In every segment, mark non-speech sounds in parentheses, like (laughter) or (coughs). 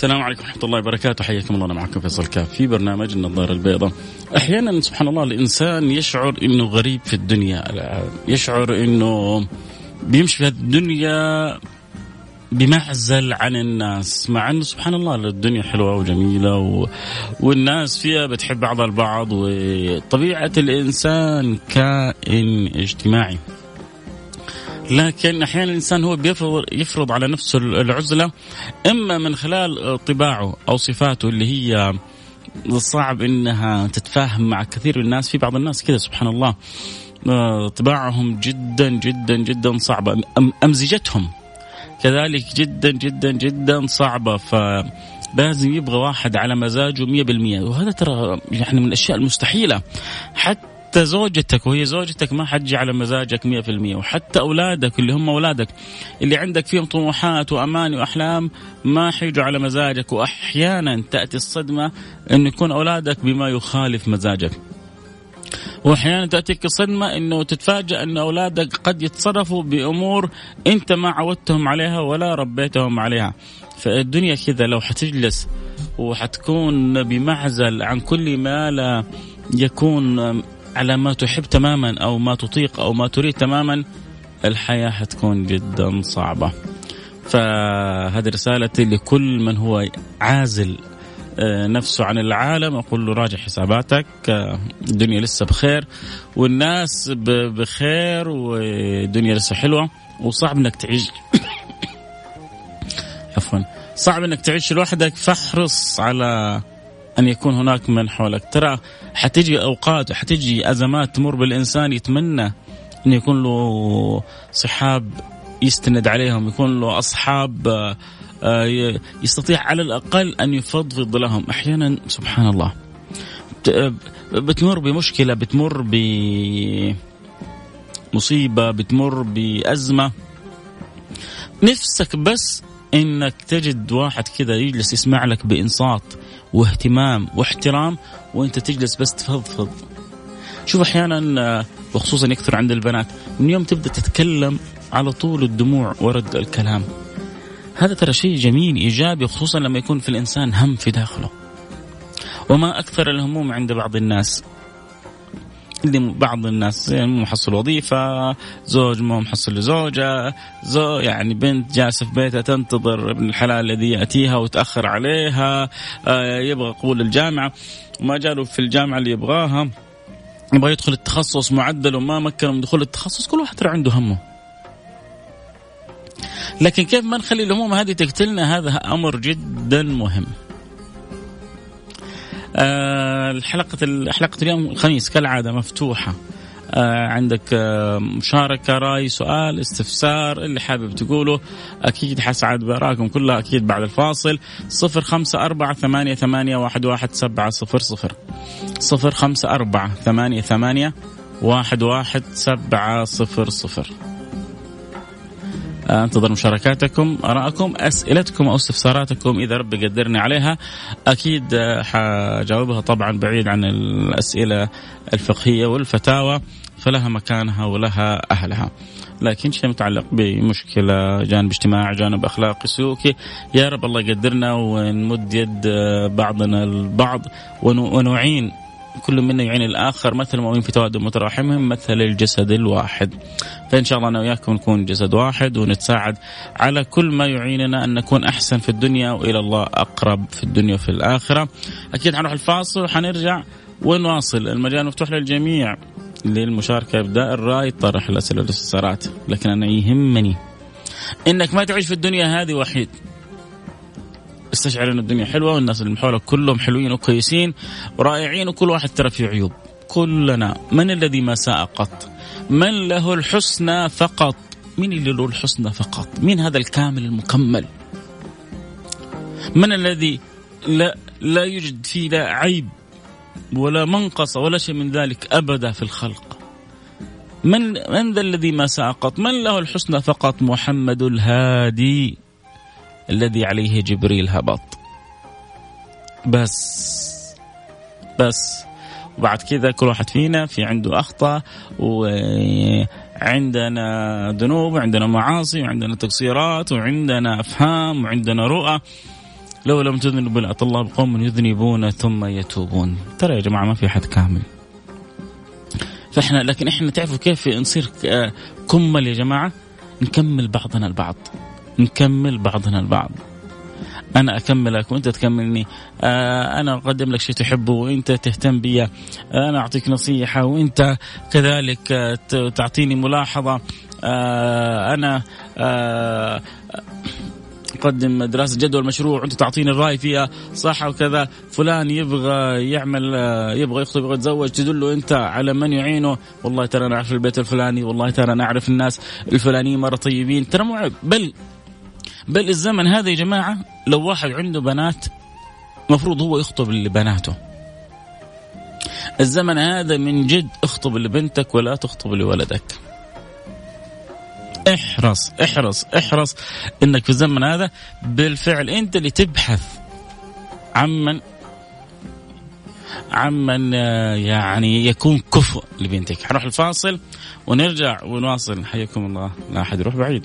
السلام عليكم ورحمة الله وبركاته. حياكم الله أنا معكم فيصل كاف في برنامج النظارة البيضاء. أحيانا سبحان الله الإنسان يشعر أنه غريب في الدنيا. يشعر أنه بيمشي في الدنيا بمعزل عن الناس مع أنه سبحان الله الدنيا حلوة وجميلة و... والناس فيها بتحب بعض البعض وطبيعة الإنسان كائن اجتماعي. لكن أحيانا الإنسان هو بيفرض يفرض على نفسه العزلة إما من خلال طباعه أو صفاته اللي هي صعب إنها تتفاهم مع كثير من الناس. في بعض الناس كذا سبحان الله. طباعهم جدا جدا جدا صعبة. أمزجتهم. كذلك جدا جدا جدا صعبة. ف لازم يبغى واحد على مزاجه 100% وهذا ترى يعني من الأشياء المستحيلة. حتى حتى زوجتك وهي زوجتك ما حتجي على مزاجك 100% وحتى أولادك اللي هم أولادك اللي عندك فيهم طموحات واماني وأحلام ما حيجوا على مزاجك وأحيانا تأتي الصدمة إنه يكون أولادك بما يخالف مزاجك. وأحيانا تأتيك الصدمة إنه تتفاجأ إن أولادك قد يتصرفوا بأمور أنت ما عودتهم عليها ولا ربيتهم عليها. فالدنيا كذا لو حتجلس وحتكون بمعزل عن كل ما لا يكون على ما تحب تماما أو ما تطيق أو ما تريد تماما الحياة حتكون جدا صعبة. فهذه رسالتي لكل من هو عازل آه، نفسه عن العالم. أقول له راجع حساباتك آه، الدنيا لسه بخير والناس بخير والدنيا لسه حلوة وصعب إنك تعيش. (coughs) عفوا. صعب إنك تعيش لوحدك فاحرص على أن يكون هناك من حولك. ترى حتجي أوقات وحتجي أزمات تمر بالإنسان يتمنى انه يكون له صحاب يستند عليهم يكون له أصحاب آه، يستطيع على الأقل أن يفضفض لهم. أحيانا سبحان الله بتمر بمشكلة بتمر بمصيبه بتمر بأزمة. نفسك بس إنك تجد واحد كذا يجلس يسمع لك بإنصات واهتمام واحترام وأنت تجلس بس تفضفض. شوف أحيانا وخصوصا يكثر عند البنات من يوم تبدأ تتكلم على طول الدموع ورد الكلام. هذا ترى شيء جميل إيجابي خصوصا لما يكون في الإنسان هم في داخله. وما أكثر الهموم عند بعض الناس. اللي بعض الناس يعني مو محصل وظيفة زوج مو محصل لزوجة زو يعني بنت جالسة في بيتها تنتظر ابن الحلال الذي يأتيها وتأخر عليها آه يبغى قبول الجامعة. وما جاله في الجامعة اللي يبغاها يبغى يدخل التخصص معدل وما مكنه من دخول التخصص كل واحد ترى عنده همه. لكن كيف ما نخلي الهموم هذه تقتلنا؟ هذا أمر جدا مهم. آه، الحلقة حلقة اليوم الخميس كالعادة مفتوحة. آه عندك آه مشاركة رأي سؤال استفسار اللي حابب تقوله. أكيد حسعد براكم كلها أكيد بعد الفاصل. صفر خمسة أربعة ثمانية, ثمانية واحد, واحد سبعة صفر صفر. صفر خمسة أربعة ثمانية, ثمانية واحد, واحد سبعة صفر صفر. أنتظر مشاركاتكم ارائكم أسئلتكم أو استفساراتكم إذا ربي قدرني عليها. أكيد حجاوبها طبعا بعيد عن الأسئلة الفقهية والفتاوى فلها مكانها ولها أهلها. لكن شيء متعلق بمشكلة جانب اجتماعي جانب أخلاقي سلوكي يا رب الله يقدرنا ونمد يد بعضنا البعض ونعين كل منا يعين الآخر مثل المؤمنين في تواد متراحمهم مثل الجسد الواحد. فإن شاء الله أنا وياكم نكون جسد واحد ونتساعد على كل ما يعيننا أن نكون أحسن في الدنيا وإلى الله أقرب في الدنيا وفي الآخرة. أكيد حنروح الفاصل وحنرجع ونواصل المجال مفتوح للجميع للمشاركة إبداء الرأي طرح الأسئلة والإستفسارات، لكن أنا يهمني إنك ما تعيش في الدنيا هذه وحيد. استشعر ان الدنيا حلوة والناس اللي حولك كلهم حلوين وكويسين ورائعين وكل واحد ترى فيه عيوب. كلنا من الذي ما ساء قط؟ من له الحسنى فقط؟ مين اللي له الحسنى فقط؟ مين هذا الكامل المكمل؟ من الذي لا لا يوجد فيه لا عيب ولا منقص ولا شيء من ذلك أبدا في الخلق؟ من من ذا الذي ما ساقط من له الحسنى فقط؟ محمد الهادي. الذي عليه جبريل هبط. بس بس. وبعد كذا كل واحد فينا في عنده أخطاء وعندنا ذنوب وعندنا معاصي وعندنا تقصيرات وعندنا أفهام وعندنا رؤى. لو لم تذنبوا لأتى الله يذنبون ثم يتوبون. ترى يا جماعة ما في حد كامل. فإحنا لكن إحنا تعرفوا كيف نصير كمل يا جماعة؟ نكمل بعضنا البعض. نكمل بعضنا البعض. أنا أكملك وأنت تكملني. آه أنا أقدم لك شيء تحبه وأنت تهتم بي. أنا أعطيك نصيحة وأنت كذلك تعطيني ملاحظة. آه أنا آه تقدم دراسة جدوى المشروع وأنت تعطيني الرأي فيها. صح وكذا فلان يبغى يعمل يبغى يخطب يبغى يتزوج. تدله أنت على من يعينه. والله ترى أنا أعرف البيت الفلاني والله ترى أنا أعرف الناس الفلانيين مرة طيبين. ترى مو عيب. بل بل الزمن هذا يا جماعة لو واحد عنده بنات مفروض هو يخطب لبناته. الزمن هذا من جد اخطب لبنتك ولا تخطب لولدك. احرص احرص احرص إنك في الزمن هذا بالفعل أنت اللي تبحث عمن عمن يعني يكون كفء لبنتك. حنروح الفاصل ونرجع ونواصل. حياكم الله. لا أحد يروح بعيد.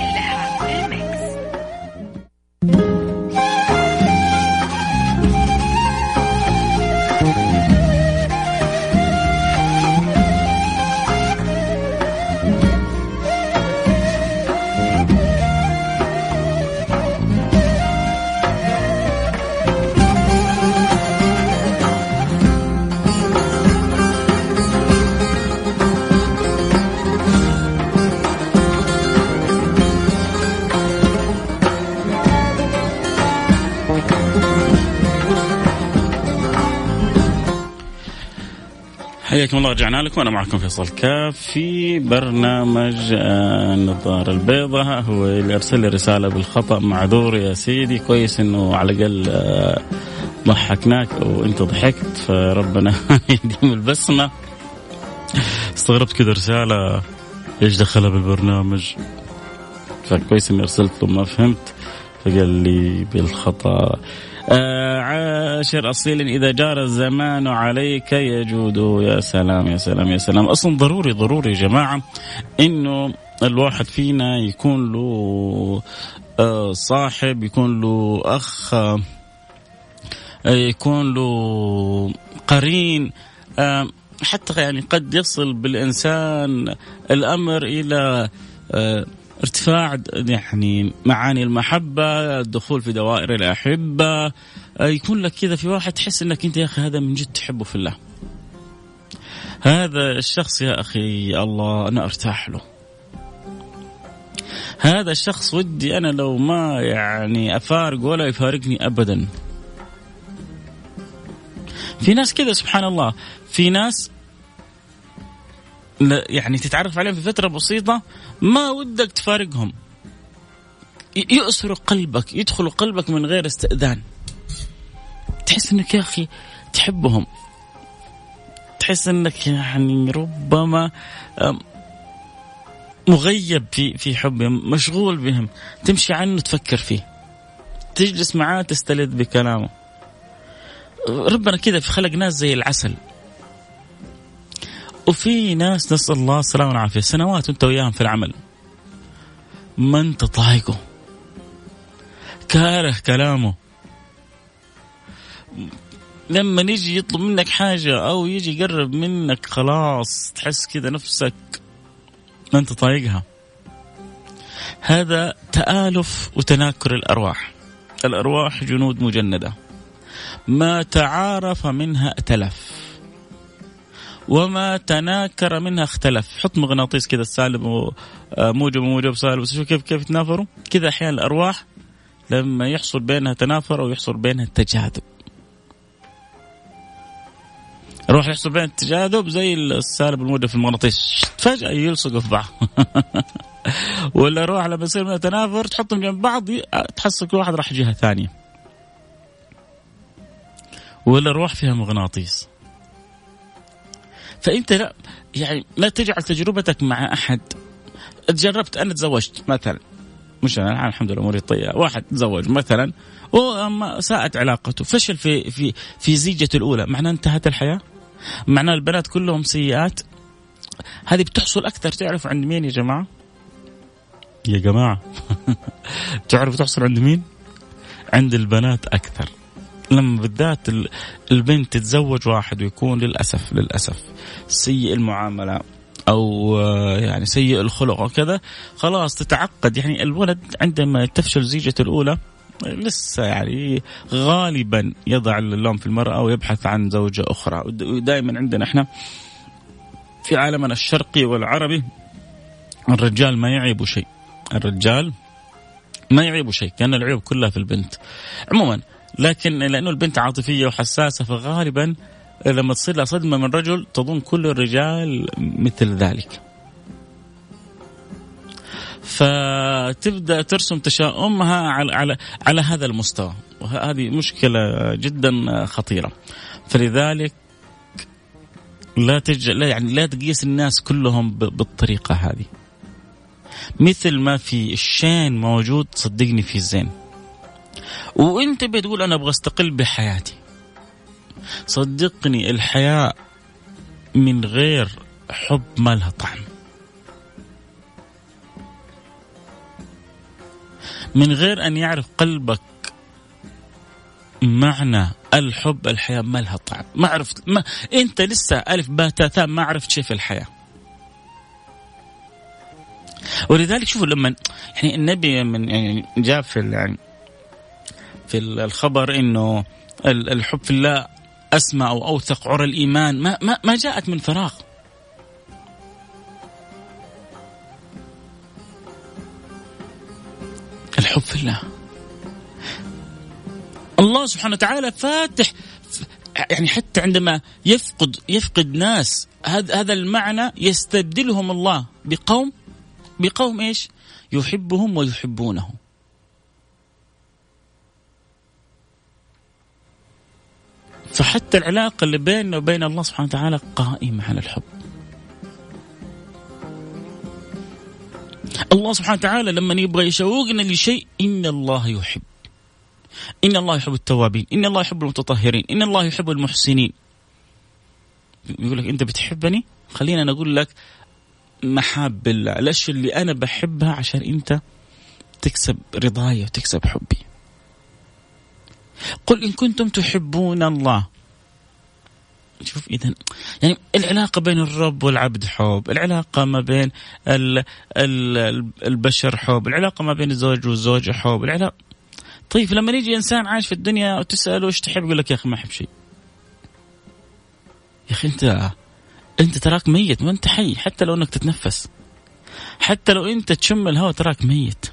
حياكم الله رجعنا لكم. وأنا معكم فيصل كاف في برنامج آه، النظارة البيضاء. هو اللي أرسل لي رسالة بالخطأ معذور يا سيدي. كويس إنه على الأقل آه، ضحكناك وانت ضحكت فربنا (laughs) يديم البسمة. استغربت كذا رسالة إيش دخلها بالبرنامج؟ فكويس إني أرسلت له ما فهمت. فقال لي بالخطأ. آه عاشر أصيل إذا جار الزمان عليك يجود. يا سلام يا سلام يا سلام. أصلا ضروري ضروري يا جماعة إنه الواحد فينا يكون له آه صاحب يكون له أخ آه يكون له قرين. حتى يعني قد يصل بالإنسان الأمر إلى ارتفاع يعني معاني المحبة الدخول في دوائر الأحبة يكون لك كذا في واحد تحس أنك أنت يا أخي هذا من جد تحبه في الله. هذا الشخص يا أخي الله أنا أرتاح له. هذا الشخص ودي أنا لو ما يعني أفارق ولا يفارقني أبدا. في ناس كذا سبحان الله. في ناس يعني تتعرف عليهم في فترة بسيطة ما ودك تفارقهم. يؤسروا قلبك يدخلوا قلبك من غير استئذان. تحس إنك يا أخي تحبهم. تحس إنك يعني ربما مغيب في في حبهم مشغول بهم. تمشي عنه تفكر فيه. تجلس معاه تستلذ بكلامه. ربنا كذا في خلق ناس زي العسل. وفي ناس نسأل الله السلامة والعافية. سنوات أنت وياهم في العمل. ما أنت طايقه. كاره كلامه. لما يجي يطلب منك حاجة أو يجي يقرب منك خلاص تحس كذا نفسك ما أنت طايقها. هذا تآلف وتناكر الأرواح. الأرواح جنود مجندة. ما تعارف منها ائتلف وما تناكر منها اختلف. حط مغناطيس كذا السالب وموجب وموجب سالب. شوف كيف كيف يتنافروا؟ كذا أحيانا الأرواح لما يحصل بينها تنافر أو يحصل بينها تجاذب روح يحصل بين التجاذب زي السالب الموجب في المغناطيس. فجأة يلصقوا في بعض. (laughs) ولا روح لما يصير من تنافر تحطهم جنب بعض تحصل كل واحد راح جهة ثانية. ولا روح فيها مغناطيس. فأنت لا يعني لا تجعل تجربتك مع أحد. جربت أنا تزوجت مثلا. مش أنا الحمد لله أموري طيبة. واحد تزوج مثلا وساءت علاقته. فشل في في في زيجته الأولى. معناه انتهت الحياة؟ معناه البنات كلهم سيئات؟ هذه بتحصل أكثر. تعرف عند مين يا جماعة؟ يا جماعة. (laughs) تعرف تحصل عند مين؟ عند البنات أكثر. لما بالذات البنت تتزوج واحد ويكون للاسف للأسف سيء المعاملة أو آه، يعني سيء الخلق وكذا خلاص تتعقد. يعني الولد عندما تفشل زيجته الأولى لسه يعني غالبا يضع اللوم في المرأة ويبحث عن زوجة أخرى. ودائما عندنا إحنا في عالمنا الشرقي والعربي الرجال ما يعيب شيء. الرجال ما يعيب شيء كان العيوب كلها في البنت. عموما لكن لأنه البنت عاطفية وحساسة فغالبا لما تصير لها صدمة من رجل تظن كل الرجال مثل ذلك. فتبدأ ترسم تشاؤمها على على على هذا المستوى وهذه مشكلة جدا خطيرة. فلذلك لا تج... لا يعني لا تقيس الناس كلهم ب... بالطريقة هذه. مثل ما في الشين موجود صدقني في الزين. وانت بتقول أنا أبغى استقل بحياتي. صدقني الحياة من غير حب ما لها طعم. من غير أن يعرف قلبك معنى الحب الحياة ما لها طعم. ما عرفت ما انت لسه ألف باء تاء ما عرفت شيء في الحياة. ولذلك شوفوا لما يعني النبي من يعني جاء في يعني في الخبر إنه الحب في الله أسمى أو أوثق عرى الإيمان ما ما ما جاءت من فراغ. الحب في الله. الله سبحانه وتعالى فاتح يعني حتى عندما يفقد يفقد ناس هذا هذا المعنى يستبدلهم الله بقوم بقوم إيش؟ يحبهم ويحبونه. فحتى العلاقة اللي بيننا وبين الله سبحانه وتعالى قائمة على الحب. الله سبحانه وتعالى لما يبغى يشوقنا لشيء إن الله يحب. إن الله يحب التوابين إن الله يحب المتطهرين إن الله يحب المحسنين. يقول لك أنت بتحبني؟ خلينا نقول لك محاب الله الأشياء اللي أنا بحبها؟ عشان أنت تكسب رضاي وتكسب حبي. قل إن كنتم تحبون الله. شوف إذا يعني العلاقة بين الرب والعبد حب العلاقة ما بين ال ال البشر حب العلاقة ما بين الزوج والزوجة حب العلاقة طيب لما يجي إنسان عايش في الدنيا وتسأله إيش تحب يقول لك يا أخي ما أحب شيء. يا أخي أنت أنت تراك ميت ما أنت حي حتى لو أنك تتنفس حتى لو أنت تشم الهواء تراك ميت.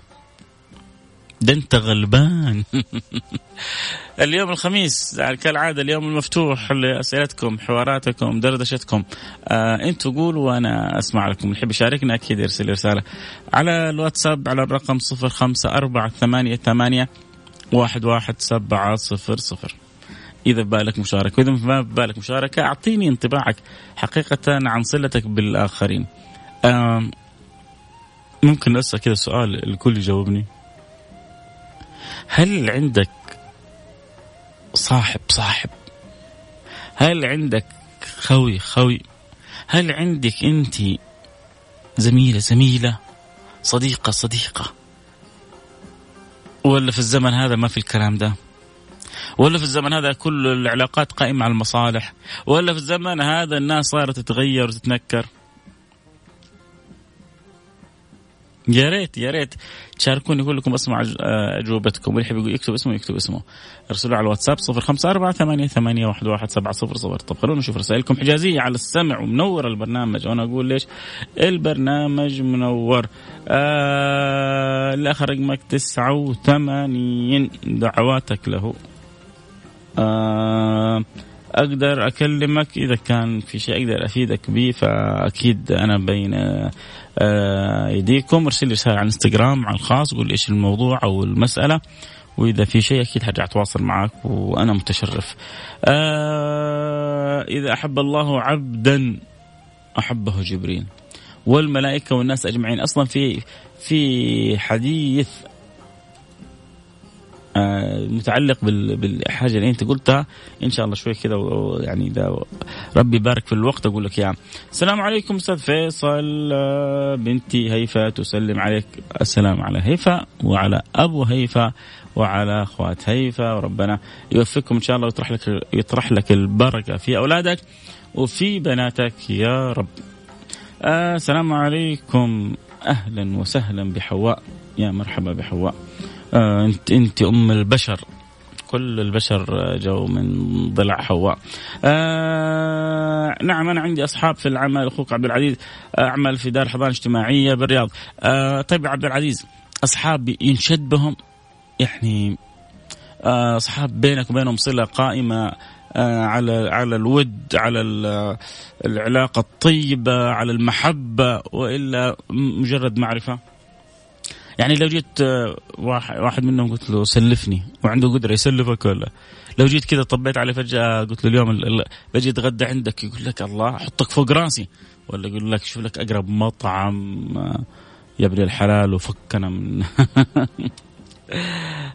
ده انت غلبان. (laughs) اليوم الخميس كالعادة اليوم المفتوح لأسئلتكم حواراتكم دردشتكم. آه أنتوا قولوا وأنا أسمع لكم. اللي يحب يشاركنا أكيد يرسل رسالة. على الواتساب على الرقم صفر خمسة أربعة ثمانية ثمانية واحد واحد سبعة صفر صفر. إذا ببالك مشاركة وإذا ما ببالك مشاركة أعطيني انطباعك حقيقة عن صلتك بالآخرين. آه ممكن أسأل كذا سؤال الكل يجاوبني. هل عندك صاحب صاحب؟ هل عندك خوي خوي؟ هل عندك انت زميلة زميلة؟ صديقة صديقة؟ ولا في الزمن هذا ما في الكلام ده؟ ولا في الزمن هذا كل العلاقات قائمة على المصالح؟ ولا في الزمن هذا الناس صارت تتغير وتتنكر؟ يا ريت يا ريت. تشاركوني كلكم اسمع أجوبتكم. واللي يحب يكتب اسمه يكتب اسمه. ارسلوا على الواتساب 054 88 ثمانية واحد واحد سبعة صفر صفر. طب خلونا نشوف رسائلكم. حجازية على السمع ومنور البرنامج. وأنا أقول ليش؟ البرنامج منور. آه رقمك 89 دعواتك له. آه أقدر أكلمك إذا كان في شيء أقدر أفيدك به فأكيد أنا بين آه، يديكم ارسل لي رسالة على الانستغرام على الخاص قول إيش الموضوع أو المسألة وإذا في شيء أكيد حرجع أتواصل معك وأنا متشرف. آه إذا أحب الله عبدا أحبه جبريل والملائكة والناس أجمعين أصلا في في حديث آه، متعلق بالحاجة اللي انت قلتها. إن شاء الله شوي كذا يعني إذا ربي يبارك في الوقت أقول لك اياها. السلام عليكم أستاذ فيصل. آه، بنتي هيفا تسلم عليك. السلام على هيفا وعلى أبو هيفا وعلى أخوات هيفا. وربنا يوفقكم إن شاء الله ويطرح لك يطرح لك البركة في أولادك وفي بناتك. يا رب. آه السلام عليكم. أهلا وسهلا بحواء. يا مرحبا بحواء. آه انت انت ام البشر كل البشر جو من ضلع حواء. آه نعم أنا عندي أصحاب في العمل أخوك عبد العزيز أعمل في دار حضانة اجتماعية بالرياض. آه طيب عبد العزيز أصحاب ينشد بهم يعني آه، أصحاب بينك وبينهم صلة قائمة آه، على على الود على العلاقة الطيبة على المحبة وإلا مجرد معرفة يعني لو جيت آه، واحد منهم قلت له سلفني وعنده قدرة يسلفك ولا؟ لو جيت كذا طبيت عليه فجأة قلت له اليوم بجي اتغدى عندك يقول لك الله احطك فوق راسي. ولا يقول لك شوف لك أقرب مطعم آه، يا ابن الحلال وفكنا من (laughs)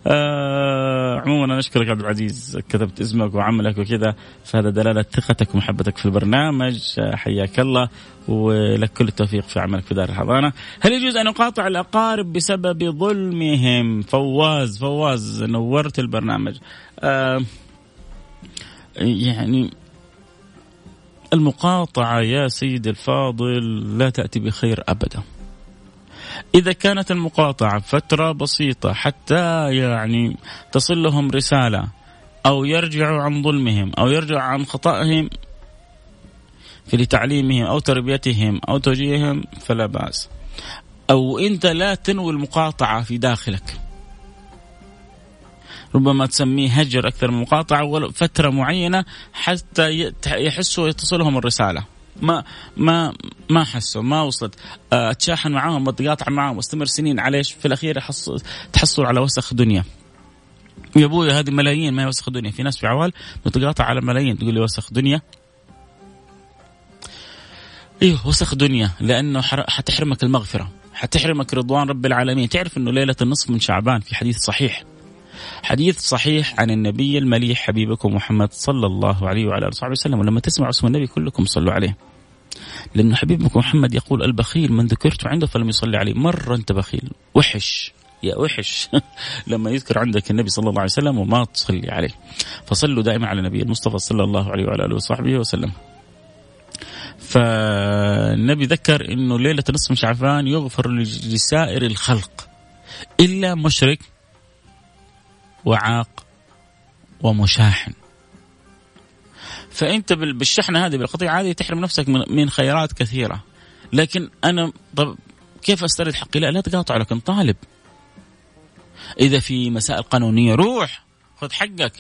آه عموما أنا أشكرك عبد العزيز كتبت اسمك وعملك وكذا فهذا دلالة ثقتك ومحبتك في البرنامج آه حياك الله ولك كل التوفيق في عملك في دار الحضانة. هل يجوز أن أقاطع الأقارب بسبب ظلمهم؟ فواز فواز نورت البرنامج. آه يعني المقاطعة يا سيدي الفاضل لا تأتي بخير ابدا. إذا كانت المقاطعة فترة بسيطة حتى يعني تصل لهم رسالة أو يرجعوا عن ظلمهم أو يرجعوا عن خطأهم في لتعليمهم أو تربيتهم أو توجيههم فلا بأس. أو أنت لا تنوي المقاطعة في داخلك. ربما تسميه هجر أكثر من مقاطعة فترة معينة حتى يحسوا يتصلهم الرسالة. ما ما ما حسوا ما وصلت. آه، اتشاحن معاهم واتقاطع معاهم واستمر سنين. على في الأخير تحصل على وسخ دنيا. يا أبوي هذه ملايين ما هي وسخ دنيا. في ناس في عوال بتقاطع على ملايين تقول لي وسخ دنيا. أيوه وسخ دنيا لأنه حتحرمك المغفرة حتحرمك رضوان رب العالمين. تعرف إنه ليلة النصف من شعبان في حديث صحيح؟ حديث صحيح عن النبي المليح حبيبكم محمد صلى الله عليه وعلى آله وصحبه وسلم. ولما تسمعوا اسم النبي كلكم صلوا عليه. لأن حبيبكم محمد يقول البخيل من ذكرت عنده فلم يصلي عليه. مرة أنت بخيل. وحش. يا وحش. (laughs) لما يذكر عندك النبي صلى الله عليه وسلم وما تصلي عليه. فصلوا دائما على النبي المصطفى صلى الله عليه وعلى آله وصحبه وسلم. فالنبي ذكر إنه ليلة نصف شعبان يغفر لسائر الخلق. إلا مشرك وعاق ومشاحن. فأنت بالشحنة هذه بالقطيعه هذه تحرم نفسك من خيرات كثيرة. لكن أنا طب كيف أسترد حقي؟ لا لا تقاطع لكن طالب. إذا في مسائل قانونية روح خذ حقك.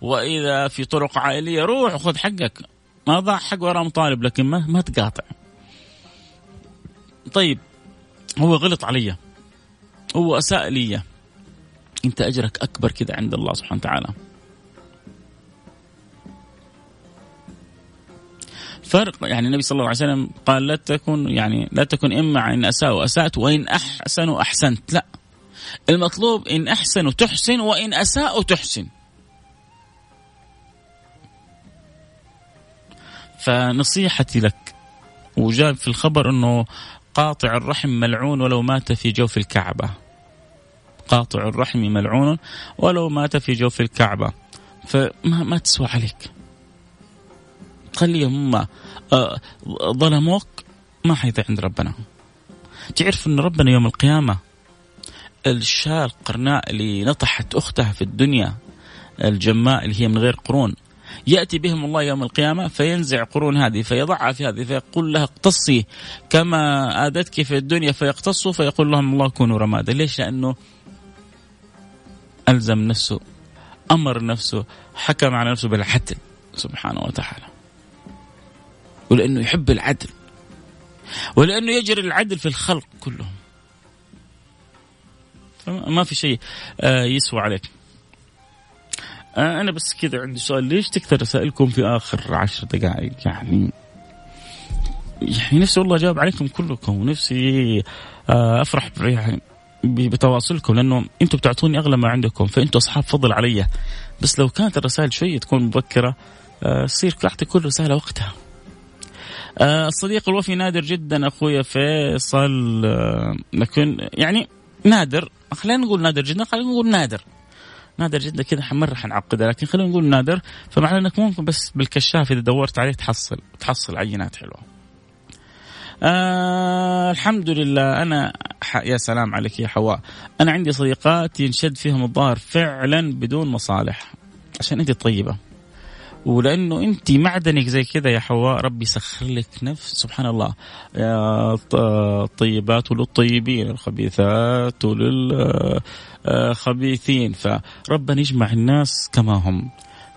وإذا في طرق عائلية روح وخذ حقك. ما ضع حق وراء مطالب لكن ما ما تقاطع. طيب هو غلط علي. هو أساء لي. انت اجرك اكبر كذا عند الله سبحانه وتعالى. فرق يعني النبي صلى الله عليه وسلم قال لا تكن يعني لا تكن إما إن اساءوا اسات وإن احسنوا احسنت لا. المطلوب إن احسنوا تحسن وإن اساءوا تحسن فنصيحتي لك وجاء في الخبر إنه قاطع الرحم ملعون ولو مات في جوف الكعبة. قاطع الرحم ملعون ولو مات في جوف الكعبة. فما ما تسوى عليك. خليهم هم آه، ظلموك ما حيطيع عند ربنا. تعرف أن ربنا يوم القيامة الشاة القرناء اللي نطحت أختها في الدنيا الجماء اللي هي من غير قرون. يأتي بهم الله يوم القيامة فينزع قرون هذه فيضعها في هذه فيقول لها اقتصي كما آدتك في الدنيا فيقتصوا فيقول لهم الله كونوا رمادا ليش؟ لأنه ألزم نفسه أمر نفسه حكم على نفسه بالعدل سبحانه وتعالى. ولأنه يحب العدل ولأنه يجري العدل في الخلق كلهم. ما في شيء آه، يسوى عليك. آه، أنا بس كذا عندي سؤال ليش تكثر رسائلكم في آخر عشر دقائق؟ يعني يعني نفسي والله أجاوب عليكم كلكم ونفسي آه، أفرح يعني بتواصلكم لأنه أنتم بتعطوني أغلى ما عندكم فانتم أصحاب فضل علي. بس لو كانت الرسائل شوية تكون مبكرة تصير اعطي كل رسالة وقتها. الصديق الوفي نادر جدا أخوي فيصل. لكن يعني نادر. خلينا نقول نادر جدا خلينا نقول نادر. نادر جدا كذا مره حنعقدها لكن خلينا نقول نادر. فمعنى إنك ممكن بس بالكشاف إذا دورت عليه تحصل تحصل عينات حلوة. آه الحمد لله أنا يا سلام عليك يا حواء. أنا عندي صديقات ينشد فيهم الظاهر فعلا بدون مصالح عشان انت طيبة. ولأنه انت معدنك زي كذا يا حواء ربي يسخر لك نفس سبحان الله. الطيبات وللطيبين الخبيثات وللخبيثين فربنا يجمع الناس كما هم.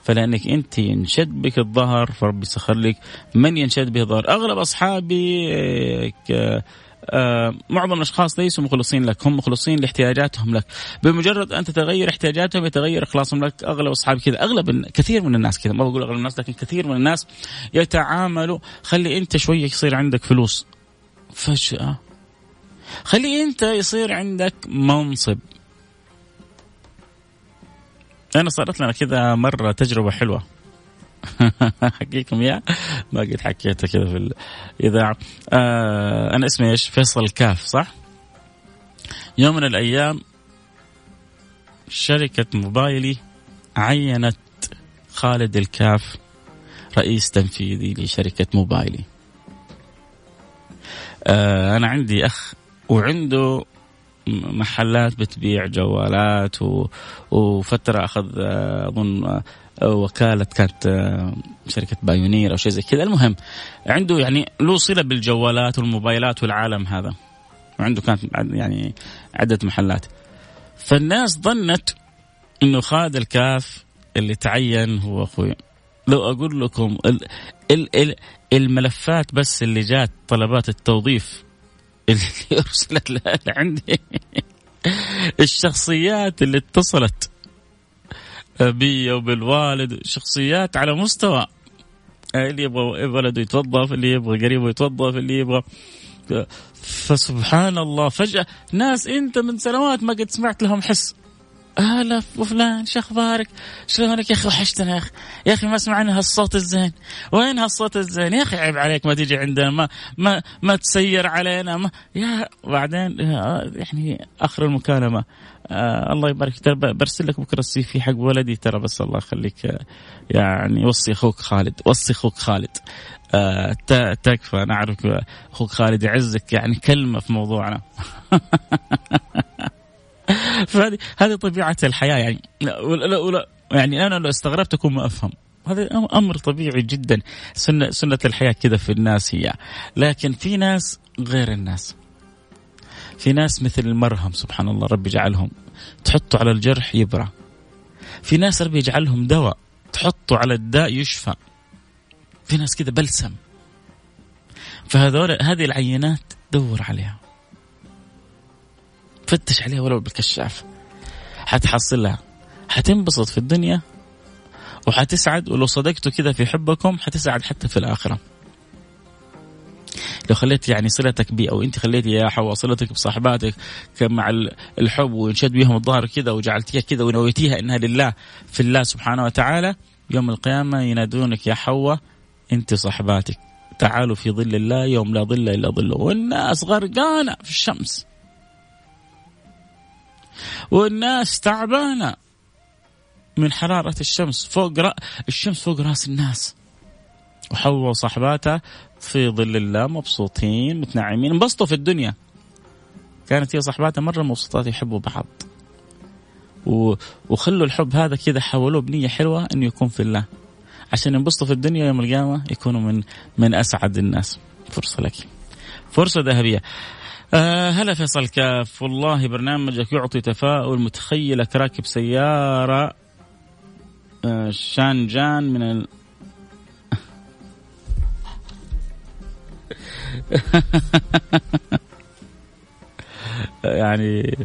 فلأنك أنت ينشد بك الظهر فربي يسخر لك. من ينشد به الظهر؟ أغلب أصحابي آه معظم الأشخاص ليسوا مخلصين لك هم مخلصين لاحتياجاتهم لك. بمجرد أن تتغير احتياجاتهم يتغير إخلاصهم لك. أغلب أصحابي كذا. أغلب كثير من الناس كذا. ما بقول أغلب الناس لكن كثير من الناس يتعاملوا. خلي أنت شوية يصير عندك فلوس. فجأة. خلي أنت يصير عندك منصب. أنا صارت لنا كذا مرة تجربة حلوة (laughs) احكيكم اياه ما قد حكيتها كذا في الاذاعه آه أنا اسمي إيش؟ فيصل كاف صح؟ يوم من الأيام شركة موبايلي عينت خالد الكاف رئيس تنفيذي لشركة موبايلي. آه أنا عندي أخ وعنده محلات بتبيع جوالات و... وفترة أخذ آه، أظن وكالة كانت آه، شركة بايونير أو شيء زي كذا. المهم عنده يعني له صلة بالجوالات والموبايلات والعالم هذا. وعنده كانت يعني عدة محلات. فالناس ظنت إنه خالد الكاف اللي تعين هو أخوي. لو أقول لكم ال ال ال الملفات بس اللي جات طلبات التوظيف اللي ارسلت عندي. الشخصيات اللي اتصلت بي وبالوالد شخصيات على مستوى اللي يبغى ولده يتوظف اللي يبغى قريبه يتوظف اللي يبغى. فسبحان الله فجأة ناس أنت من سنوات ما قد سمعت لهم حس. هلا وفلان شو أخبارك؟ شلونك يا أخي؟ وحشتنا يا أخي، يا أخي ما سمعنا هالصوت الزين، وين هالصوت الزين؟ يا أخي عيب عليك ما تيجي عندنا ما ما ما تسير علينا ما يا بعدين يعني آخر المكالمة. آه الله يبارك. ترى برسل لك بكرة السي في حق ولدي ترى بس الله يخليك آه، يعني وصي أخوك خالد وصي أخوك خالد. آه تكفى. أنا أعرف أخوك خالد يعزك يعني كلمة في موضوعنا. (laughs) فهذه هذه طبيعة الحياة يعني. لا لا لا يعني أنا لو استغربت أكون ما أفهم. هذا أمر طبيعي جدا. سنه سنة الحياة كذا في الناس هي. لكن في ناس غير الناس. في ناس مثل المرهم سبحان الله ربي يجعلهم. تحطوا على الجرح يبرى. في ناس ربي يجعلهم دواء. تحطوا على الداء يشفى. في ناس كذا بلسم. فهذول هذه العينات دور عليها. فتش عليها ولو بالكشاف حتحصلها. حتنبسط في الدنيا وحتسعد ولو صدقتوا كذا في حبكم حتسعد حتى في الآخرة. لو خليت يعني صلتك بي أو أنت خليتي يا حواء صلتك بصاحباتك مع الحب وانشد بهم الظهر كذا وجعلتيها كذا ونويتيها إنها لله في الله سبحانه وتعالى يوم القيامة ينادونك يا حواء أنت صاحباتك تعالوا في ظل الله يوم لا ظل إلا ظله. والناس غرقانة في الشمس. والناس تعبانة من حرارة الشمس فوق رأ... الشمس فوق رأس الناس. وحواء وصاحباتها في ظل الله مبسوطين متنعمين. انبسطوا في الدنيا. كانت هي صاحباتها مرة مبسوطات يحبوا بعض. وخلوا الحب هذا كذا حولوه بنية حلوة إنه يكون في الله. عشان ينبسطوا في الدنيا يوم القيامة يكونوا من من أسعد الناس. فرصة لك. فرصة ذهبية. آه هلا فيصل كاف. والله برنامجك يعطي تفاؤل متخيلك راكب سيارة آه شانجان من ال... (laughs) يعني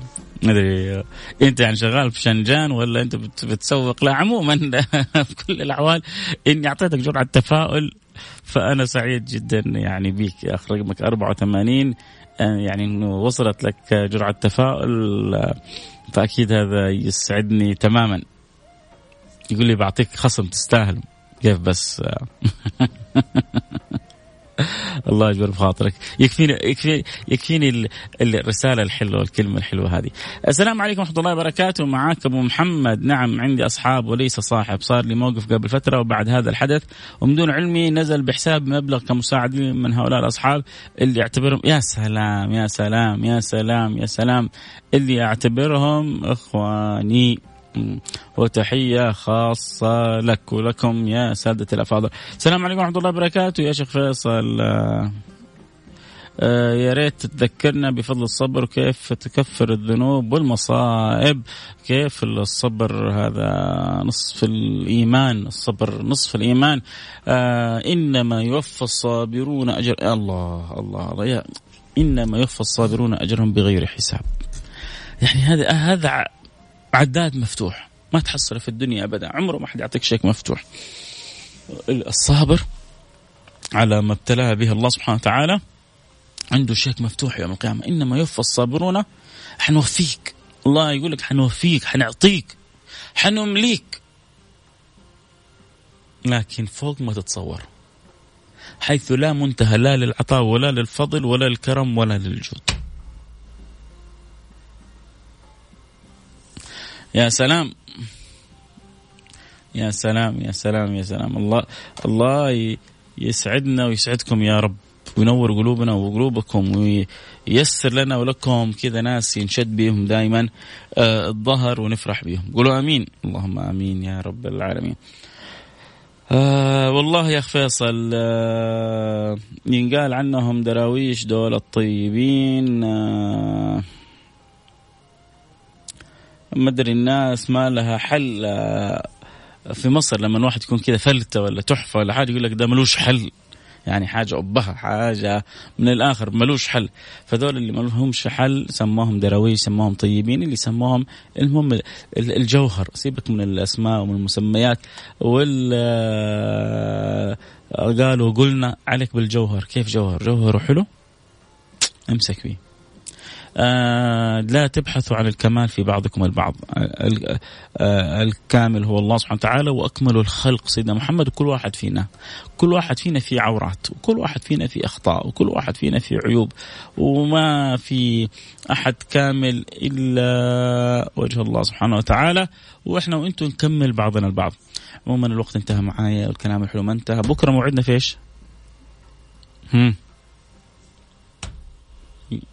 ما أدري أنت يعني شغال في شنجان ولا أنت بتسوق؟ لا عموما (laughs) في كل الأحوال إني أعطيتك جرعة تفاؤل فأنا سعيد جدا يعني بيك. يا اخ رقمك 84 يعني إنه وصلت لك جرعة تفاؤل فأكيد هذا يسعدني تماما. يقول لي بعطيك خصم تستاهل. كيف بس؟ (laughs) (laughs) الله يجبر بخاطرك. يكفيني يكفي يكفيني الرسالة الحلوة والكلمة الحلوة هذه. السلام عليكم ورحمة الله وبركاته. معاك أبو محمد. نعم عندي أصحاب وليس صاحب. صار لي موقف قبل فترة وبعد هذا الحدث. ومن دون علمي نزل بحساب مبلغ كمساعد من هؤلاء الأصحاب اللي اعتبرهم يا سلام يا سلام يا سلام يا سلام. اللي أعتبرهم إخواني. وتحية خاصة لك ولكم يا سادة الأفاضل. السلام عليكم ورحمة الله وبركاته. يا شيخ فيصل آه يا ريت تذكرنا بفضل الصبر وكيف تكفر الذنوب والمصائب؟ كيف الصبر هذا؟ نصف الإيمان الصبر نصف الإيمان. آه إنما يوفى الصابرون أجر الله الله, الله. إنما يوفى الصابرون أجرهم بغير حساب. يعني هذا هذا عداد مفتوح. ما تحصله في الدنيا أبدا. عمره ما حد يعطيك شيك مفتوح. الصابر على ما ابتلاه به الله سبحانه وتعالى عنده شيك مفتوح يوم القيامة. إنما يوفى الصابرون. حنوفيك. الله يقول لك حنوفيك حنعطيك حنمليك. لكن فوق ما تتصور. حيث لا منتهى لا للعطاء ولا للفضل ولا للكرم ولا للجود. يا سلام. يا سلام يا سلام يا سلام. الله الله يسعدنا ويسعدكم يا رب. وينور قلوبنا وقلوبكم وييسر لنا ولكم كذا ناس ينشد بهم دائما آه الظهر ونفرح بهم. قولوا آمين. اللهم آمين يا رب العالمين. آه والله يا اخ فيصل آه ينقال عنهم دراويش دول الطيبين آه مدري الناس ما لها حل آه، في مصر لما الواحد يكون كذا فلتة ولا تحفة ولا حاجة يقول لك ده ملوش حل. يعني حاجة أبها حاجة من الآخر ملوش حل. فدول اللي ما لهمش حل سموهم دراويش سموهم طيبين اللي سموهم المهم الجوهر. سيبك من الأسماء ومن المسميات وال آه، قالوا قلنا عليك بالجوهر. كيف جوهر؟ جوهره حلو؟ أمسك فيه لا تبحثوا عن الكمال في بعضكم البعض. آه الكامل هو الله سبحانه وتعالى وأكمل الخلق سيدنا محمد. وكل واحد فينا كل واحد فينا في عورات وكل واحد فينا في أخطاء وكل واحد فينا في عيوب. وما في أحد كامل إلا وجه الله سبحانه وتعالى. وإحنا وإنتم نكمل بعضنا البعض. عموما الوقت انتهى معايا والكلام الحلو ما انتهى. بكرة موعدنا في إيش؟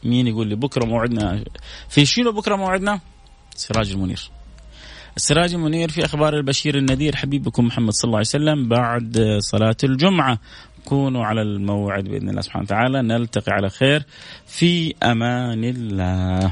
مين يقول لي بكرة موعدنا؟ في شنو بكرة موعدنا؟ سراج المنير. السراج المنير في أخبار البشير النذير. حبيبكم محمد صلى الله عليه وسلم. بعد صلاة الجمعة كونوا على الموعد بإذن الله سبحانه وتعالى. نلتقي على خير. في أمان الله.